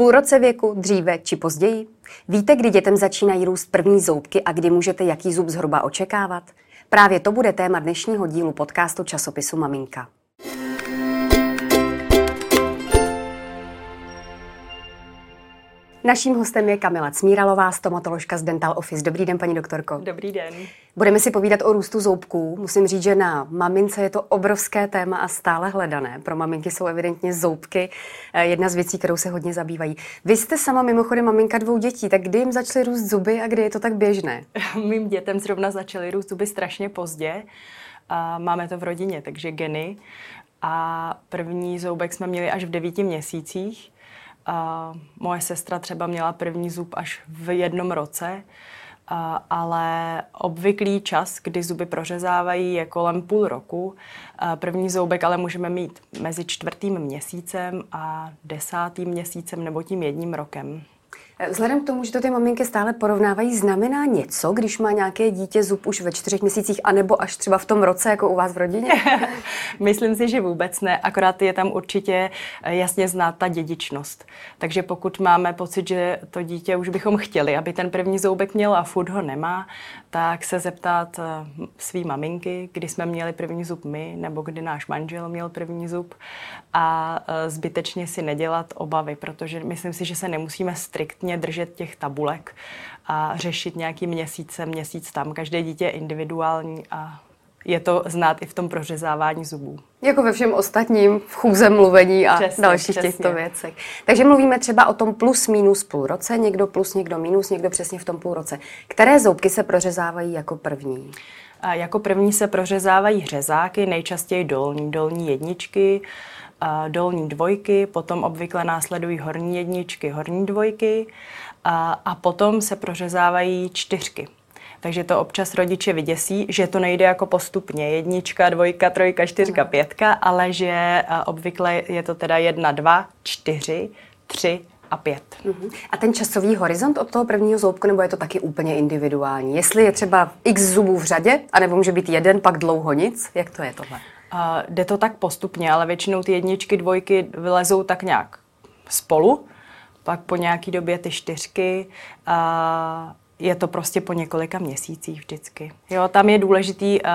půl roce věku, dříve či později? Víte, kdy dětem začínají růst první zoubky a kdy můžete jaký zub zhruba očekávat? Právě to bude téma dnešního dílu podcastu časopisu Maminka. Naším hostem je Kamila Cmíralová, stomatoložka z Dental Office. Dobrý den, paní doktorko. Dobrý den. Budeme si povídat o růstu zoubků. Musím říct, že na mamince je to obrovské téma a stále hledané. Pro maminky jsou evidentně zoubky eh, jedna z věcí, kterou se hodně zabývají. Vy jste sama mimochodem maminka dvou dětí, tak kdy jim začaly růst zuby a kdy je to tak běžné? Mým dětem zrovna začaly růst zuby strašně pozdě. A máme to v rodině, takže geny. A první zoubek jsme měli až v devíti měsících. A moje sestra třeba měla první zub až v jednom roce, a, ale obvyklý čas, kdy zuby prořezávají, je kolem půl roku. A první zoubek ale můžeme mít mezi čtvrtým měsícem a desátým měsícem nebo tím jedním rokem. Vzhledem k tomu, že to ty maminky stále porovnávají, znamená něco, když má nějaké dítě zub už ve čtyřech měsících, anebo až třeba v tom roce, jako u vás v rodině? Myslím si, že vůbec ne, akorát je tam určitě eh, jasně znát ta dědičnost. Takže pokud máme pocit, že to dítě už bychom chtěli, aby ten první zoubek měl a furt ho nemá, tak se zeptat eh, svý maminky, kdy jsme měli první zub my, nebo kdy náš manžel měl první zub a eh, zbytečně si nedělat obavy, protože myslím si, že se nemusíme striktně striktně držet těch tabulek a řešit nějaký měsíce, měsíc tam. Každé dítě je individuální a je to znát i v tom prořezávání zubů. Jako ve všem ostatním, v chůze mluvení a přesně, dalších přesně. těchto věcech. Takže mluvíme třeba o tom plus minus půl roce, někdo plus, někdo minus, někdo přesně v tom půl roce. Které zoubky se prořezávají jako první? A jako první se prořezávají řezáky, nejčastěji dolní, dolní jedničky, dolní dvojky, potom obvykle následují horní jedničky, horní dvojky a, a potom se prořezávají čtyřky. Takže to občas rodiče vyděsí, že to nejde jako postupně. Jednička, dvojka, trojka, čtyřka, pětka, ale že obvykle je to teda jedna, dva, čtyři, tři a pět. Uh-huh. A ten časový horizont od toho prvního zoubku, nebo je to taky úplně individuální? Jestli je třeba x zubů v řadě, anebo může být jeden, pak dlouho nic? Jak to je tohle? Uh, jde to tak postupně, ale většinou ty jedničky, dvojky vylezou tak nějak spolu, pak po nějaký době ty čtyřky a je to prostě po několika měsících vždycky. Jo, tam je důležitý uh,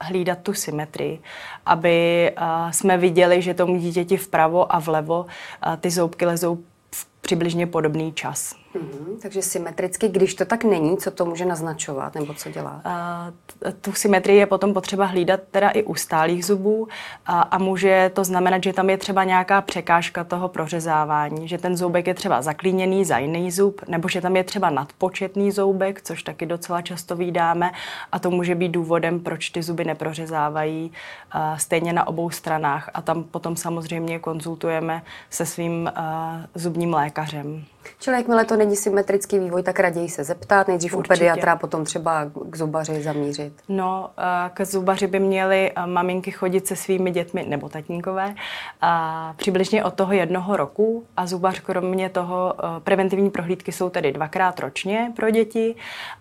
hlídat tu symetrii, aby uh, jsme viděli, že tomu dítěti vpravo a vlevo uh, ty zoubky lezou v přibližně podobný čas. Mm-hmm, takže symetricky, když to tak není, co to může naznačovat nebo co dělá? A, tu symetrii je potom potřeba hlídat teda i u stálých zubů a, a může to znamenat, že tam je třeba nějaká překážka toho prořezávání, že ten zoubek je třeba zaklíněný za jiný zub, nebo že tam je třeba nadpočetný zoubek, což taky docela často vydáme a to může být důvodem, proč ty zuby neprořezávají a, stejně na obou stranách a tam potom samozřejmě konzultujeme se svým a, zubním lékařem. Čili jakmile to není symetrický vývoj, tak raději se zeptat, nejdřív Určitě. u pediatra, potom třeba k zubaři zamířit. No, k zubaři by měly maminky chodit se svými dětmi, nebo tatínkové, a přibližně od toho jednoho roku a zubař kromě toho, preventivní prohlídky jsou tedy dvakrát ročně pro děti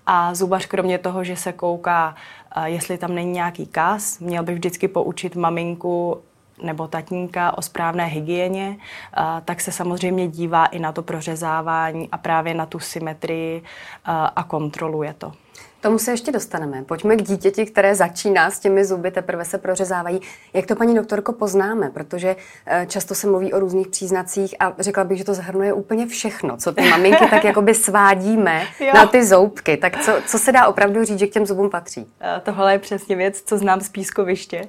a zubař kromě toho, že se kouká, jestli tam není nějaký kás, měl by vždycky poučit maminku nebo tatínka o správné hygieně, tak se samozřejmě dívá i na to prořezávání a právě na tu symetrii a kontroluje to. Tomu se ještě dostaneme. Pojďme k dítěti, které začíná s těmi zuby, teprve se prořezávají. Jak to, paní doktorko, poznáme? Protože eh, často se mluví o různých příznacích a řekla bych, že to zahrnuje úplně všechno, co ty maminky tak jakoby svádíme na ty zoubky. Tak co, co se dá opravdu říct, že k těm zubům patří? Eh, tohle je přesně věc, co znám z pískoviště,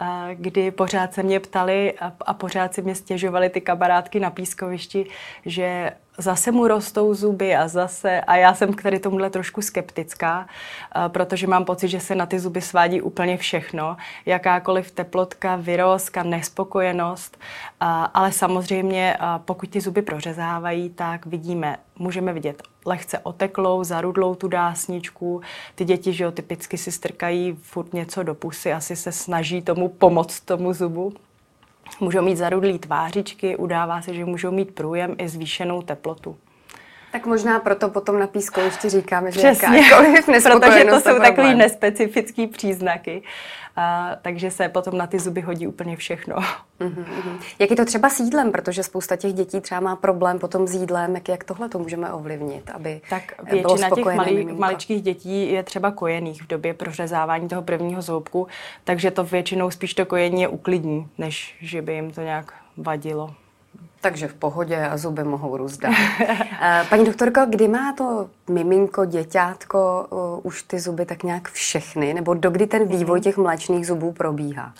eh, kdy pořád se mě ptali a pořád si mě stěžovali ty kamarádky na pískovišti, že zase mu rostou zuby a zase, a já jsem k tady tomuhle trošku skeptická, eh, protože mám pocit, že se na ty zuby svádí úplně všechno, jakákoliv teplotka, vyrozka, nespokojenost, ale samozřejmě pokud ty zuby prořezávají, tak vidíme, můžeme vidět lehce oteklou, zarudlou tu dásničku. Ty děti, že jo, typicky si strkají furt něco do pusy, asi se snaží tomu pomoct tomu zubu. Můžou mít zarudlý tvářičky, udává se, že můžou mít průjem i zvýšenou teplotu. Tak možná proto potom na pískovišti říkáme, že Přesně, jakákoliv protože to jsou takové nespecifické příznaky. A, takže se potom na ty zuby hodí úplně všechno. Uh-huh. Jak je to třeba s jídlem, protože spousta těch dětí třeba má problém potom s jídlem, jak, jak tohle to můžeme ovlivnit, aby Tak většina těch malý, maličkých dětí je třeba kojených v době prořezávání toho prvního zoubku, takže to většinou spíš to kojení je uklidní, než že by jim to nějak vadilo. Takže v pohodě a zuby mohou dál. Eh, paní doktorko, kdy má to miminko, děťátko uh, už ty zuby tak nějak všechny? Nebo dokdy ten vývoj mhm. těch mléčných zubů probíhá?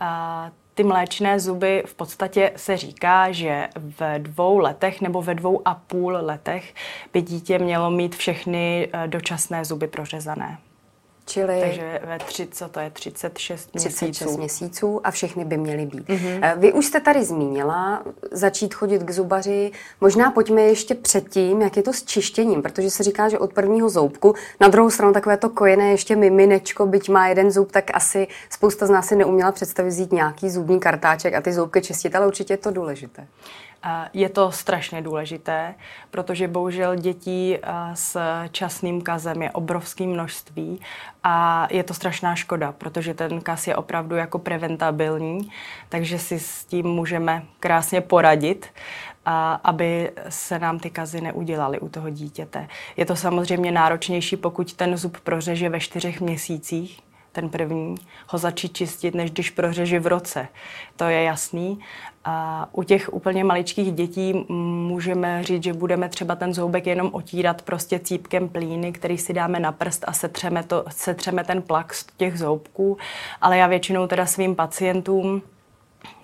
Uh, ty mléčné zuby v podstatě se říká, že ve dvou letech nebo ve dvou a půl letech by dítě mělo mít všechny dočasné zuby prořezané. Čili... Takže ve tři, co to je, 36 měsíců. 36 měsíců a všechny by měly být. Mm-hmm. Vy už jste tady zmínila začít chodit k zubaři. Možná pojďme ještě předtím, jak je to s čištěním, protože se říká, že od prvního zoubku, na druhou stranu takové to kojené ještě miminečko, byť má jeden zub, tak asi spousta z nás si neuměla představit vzít nějaký zubní kartáček a ty zoubky čistit, ale určitě je to důležité. Je to strašně důležité, protože bohužel dětí s časným kazem je obrovské množství a je to strašná škoda, protože ten kaz je opravdu jako preventabilní, takže si s tím můžeme krásně poradit, aby se nám ty kazy neudělaly u toho dítěte. Je to samozřejmě náročnější, pokud ten zub prořeže ve čtyřech měsících, ten první, ho začít čistit, než když prořeže v roce. To je jasný. A u těch úplně maličkých dětí můžeme říct, že budeme třeba ten zoubek jenom otírat prostě cípkem plíny, který si dáme na prst a setřeme, to, setřeme ten plak z těch zoubků. Ale já většinou teda svým pacientům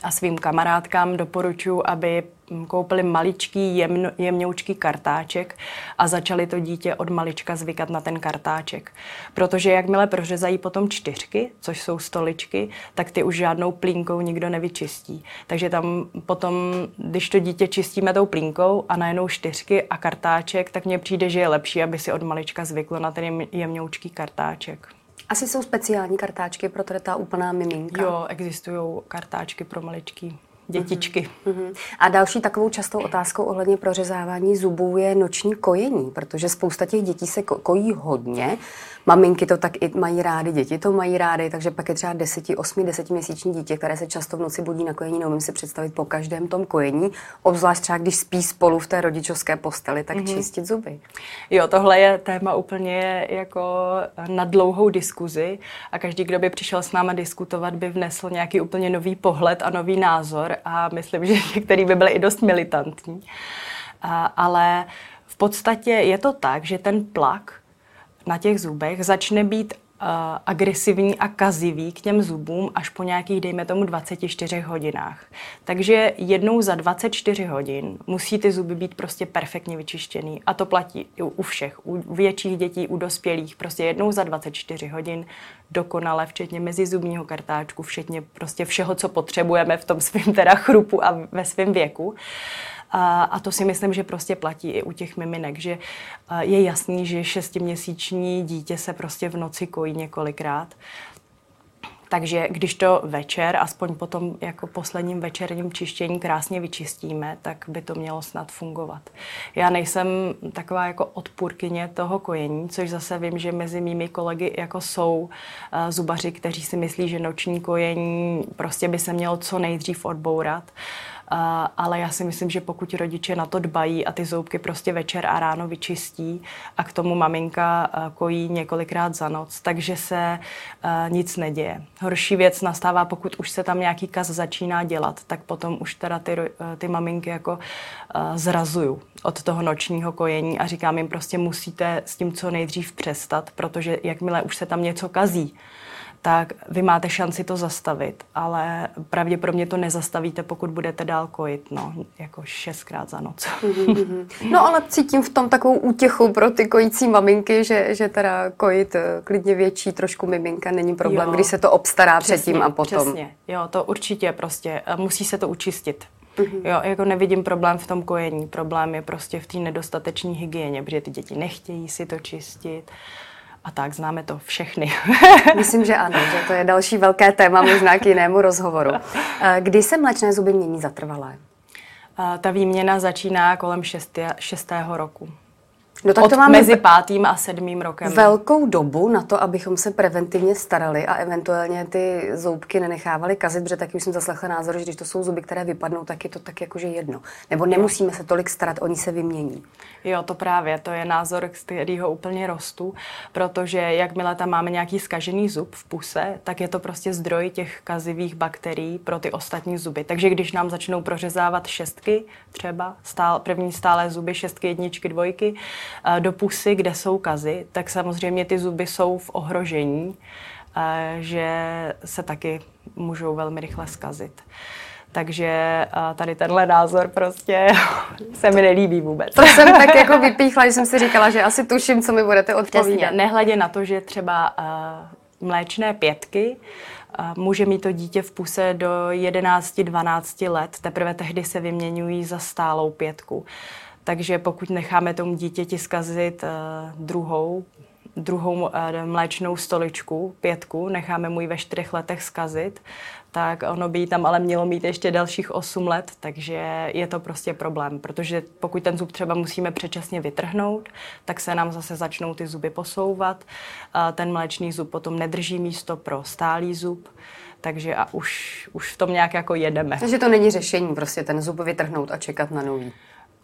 a svým kamarádkám doporučuji, aby koupili maličký, jemno, jemňoučký kartáček a začali to dítě od malička zvykat na ten kartáček. Protože jakmile prořezají potom čtyřky, což jsou stoličky, tak ty už žádnou plínkou nikdo nevyčistí. Takže tam potom, když to dítě čistíme tou plínkou a najednou čtyřky a kartáček, tak mně přijde, že je lepší, aby si od malička zvyklo na ten jemňoučký kartáček. Asi jsou speciální kartáčky pro tady ta úplná miminka. Jo, existují kartáčky pro maličký dětičky. Uh-huh. A další takovou častou otázkou ohledně prořezávání zubů je noční kojení, protože spousta těch dětí se kojí hodně maminky to tak i mají rády, děti to mají rády, takže pak je třeba 10, 8, 10 měsíční dítě, které se často v noci budí na kojení, neumím si představit po každém tom kojení, obzvlášť třeba když spí spolu v té rodičovské posteli, tak mm-hmm. čistit zuby. Jo, tohle je téma úplně jako na dlouhou diskuzi a každý, kdo by přišel s náma diskutovat, by vnesl nějaký úplně nový pohled a nový názor a myslím, že některý by byl i dost militantní. A, ale v podstatě je to tak, že ten plak na těch zubech začne být agresivní a kazivý k těm zubům až po nějakých, dejme tomu, 24 hodinách. Takže jednou za 24 hodin musí ty zuby být prostě perfektně vyčištěný. A to platí u všech, u větších dětí, u dospělých. Prostě jednou za 24 hodin dokonale, včetně mezizubního kartáčku, včetně prostě všeho, co potřebujeme v tom svém teda chrupu a ve svém věku. Uh, a, a to si myslím, že prostě platí i u těch miminek, že je jasný, že šestiměsíční dítě se prostě v noci kojí několikrát. Takže když to večer, aspoň potom jako posledním večerním čištění krásně vyčistíme, tak by to mělo snad fungovat. Já nejsem taková jako odpůrkyně toho kojení, což zase vím, že mezi mými kolegy jako jsou uh, zubaři, kteří si myslí, že noční kojení prostě by se mělo co nejdřív odbourat. Uh, ale já si myslím, že pokud rodiče na to dbají a ty zoubky prostě večer a ráno vyčistí a k tomu maminka kojí několikrát za noc, takže se nic neděje. Horší věc nastává, pokud už se tam nějaký kaz začíná dělat, tak potom už teda ty, ty maminky jako zrazuju od toho nočního kojení a říkám jim prostě musíte s tím co nejdřív přestat, protože jakmile už se tam něco kazí, tak vy máte šanci to zastavit, ale pravděpodobně to nezastavíte, pokud budete dál kojit, no, jako šestkrát za noc. No ale cítím v tom takovou útěchu pro ty kojící maminky, že, že teda kojit eh, klidně větší trošku miminka není problém, jo, když se to obstará přesně, předtím a potom. Přesně, jo, to určitě prostě, musí se to učistit. Mm-hmm. Jo, jako nevidím problém v tom kojení, problém je prostě v té nedostatečné hygieně, protože ty děti nechtějí si to čistit a tak, známe to všechny. Myslím, že ano, že to je další velké téma, možná k jinému rozhovoru. Kdy se mléčné zuby mění zatrvalé? Ta výměna začíná kolem šestého roku. No tak to máme mezi pátým a sedmým rokem. Velkou dobu na to, abychom se preventivně starali a eventuálně ty zoubky nenechávali kazit, protože taky už jsem zaslechla názor, že když to jsou zuby, které vypadnou, tak je to tak jakože jedno. Nebo nemusíme se tolik starat, oni se vymění. Jo, to právě, to je názor, z kterého úplně rostu, protože jakmile tam máme nějaký skažený zub v puse, tak je to prostě zdroj těch kazivých bakterií pro ty ostatní zuby. Takže když nám začnou prořezávat šestky, třeba stál, první stále zuby, šestky, jedničky, dvojky, do pusy, kde jsou kazy, tak samozřejmě ty zuby jsou v ohrožení, eh, že se taky můžou velmi rychle skazit. Takže tady tenhle názor prostě se mi nelíbí vůbec. To jsem tak jako vypíchla, že jsem si říkala, že asi tuším, co mi budete odpovídat. Přesně, nehledě na to, že třeba mléčné pětky může mít to dítě v puse do 11-12 let, teprve tehdy se vyměňují za stálou pětku. Takže pokud necháme tomu dítěti zkazit druhou druhou mléčnou stoličku, pětku, necháme mu ji ve čtyřech letech zkazit, tak ono by tam ale mělo mít ještě dalších 8 let, takže je to prostě problém, protože pokud ten zub třeba musíme předčasně vytrhnout, tak se nám zase začnou ty zuby posouvat, a ten mléčný zub potom nedrží místo pro stálý zub, takže a už, už v tom nějak jako jedeme. Takže to není řešení prostě ten zub vytrhnout a čekat na nový.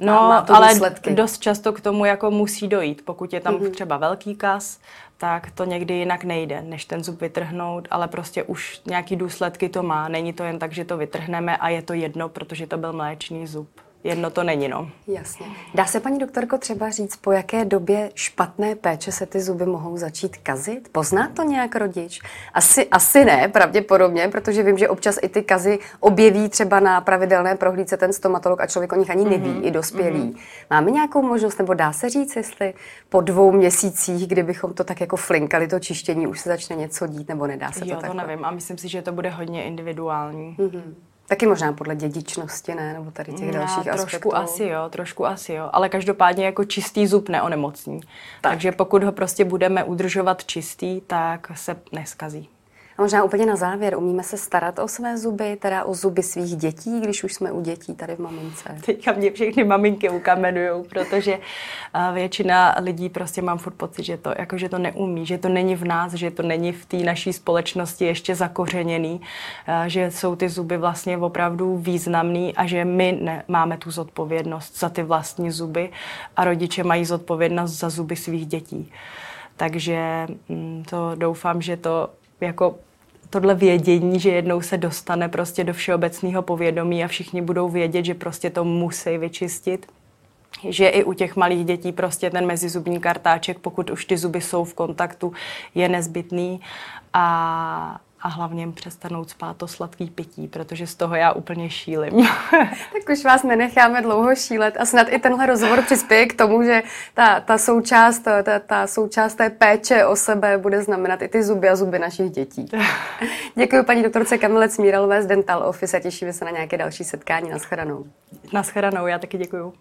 No, má to ale důsledky. dost často k tomu jako musí dojít. Pokud je tam mm-hmm. třeba velký kas, tak to někdy jinak nejde, než ten zub vytrhnout, ale prostě už nějaký důsledky to má. Není to jen tak, že to vytrhneme a je to jedno, protože to byl mléčný zub jedno to není, no. Jasně. Dá se, paní doktorko, třeba říct, po jaké době špatné péče se ty zuby mohou začít kazit? Pozná to nějak rodič? Asi, asi ne, pravděpodobně, protože vím, že občas i ty kazy objeví třeba na pravidelné prohlídce ten stomatolog a člověk o nich ani neví, mm-hmm. i dospělí. Mm-hmm. Máme nějakou možnost, nebo dá se říct, jestli po dvou měsících, kdybychom to tak jako flinkali, to čištění, už se začne něco dít, nebo nedá se jo, to tak? to nevím a myslím si, že to bude hodně individuální. Mm-hmm. Taky možná podle dědičnosti, ne? Nebo tady těch dalších Já, trošku aspektů. asi jo, trošku asi jo. Ale každopádně jako čistý zub neonemocní. Tak. Takže pokud ho prostě budeme udržovat čistý, tak se neskazí. A možná úplně na závěr, umíme se starat o své zuby, teda o zuby svých dětí, když už jsme u dětí tady v mamince? Teďka mě všechny maminky ukamenují, protože většina lidí prostě mám furt pocit, že to, jako, že to neumí, že to není v nás, že to není v té naší společnosti ještě zakořeněný, že jsou ty zuby vlastně opravdu významný a že my ne, máme tu zodpovědnost za ty vlastní zuby a rodiče mají zodpovědnost za zuby svých dětí. Takže mm, to doufám, že to jako tohle vědění, že jednou se dostane prostě do všeobecného povědomí a všichni budou vědět, že prostě to musí vyčistit. Že i u těch malých dětí prostě ten mezizubní kartáček, pokud už ty zuby jsou v kontaktu, je nezbytný. A a hlavně přestanout spát to sladký pití, protože z toho já úplně šílim. tak už vás nenecháme dlouho šílet a snad i tenhle rozhovor přispěje k tomu, že ta, ta, součást, ta, ta součást té péče o sebe bude znamenat i ty zuby a zuby našich dětí. Děkuji paní doktorce Kamile Smíralové z Dental Office a těšíme se na nějaké další setkání. Naschledanou. Naschledanou, já taky děkuji.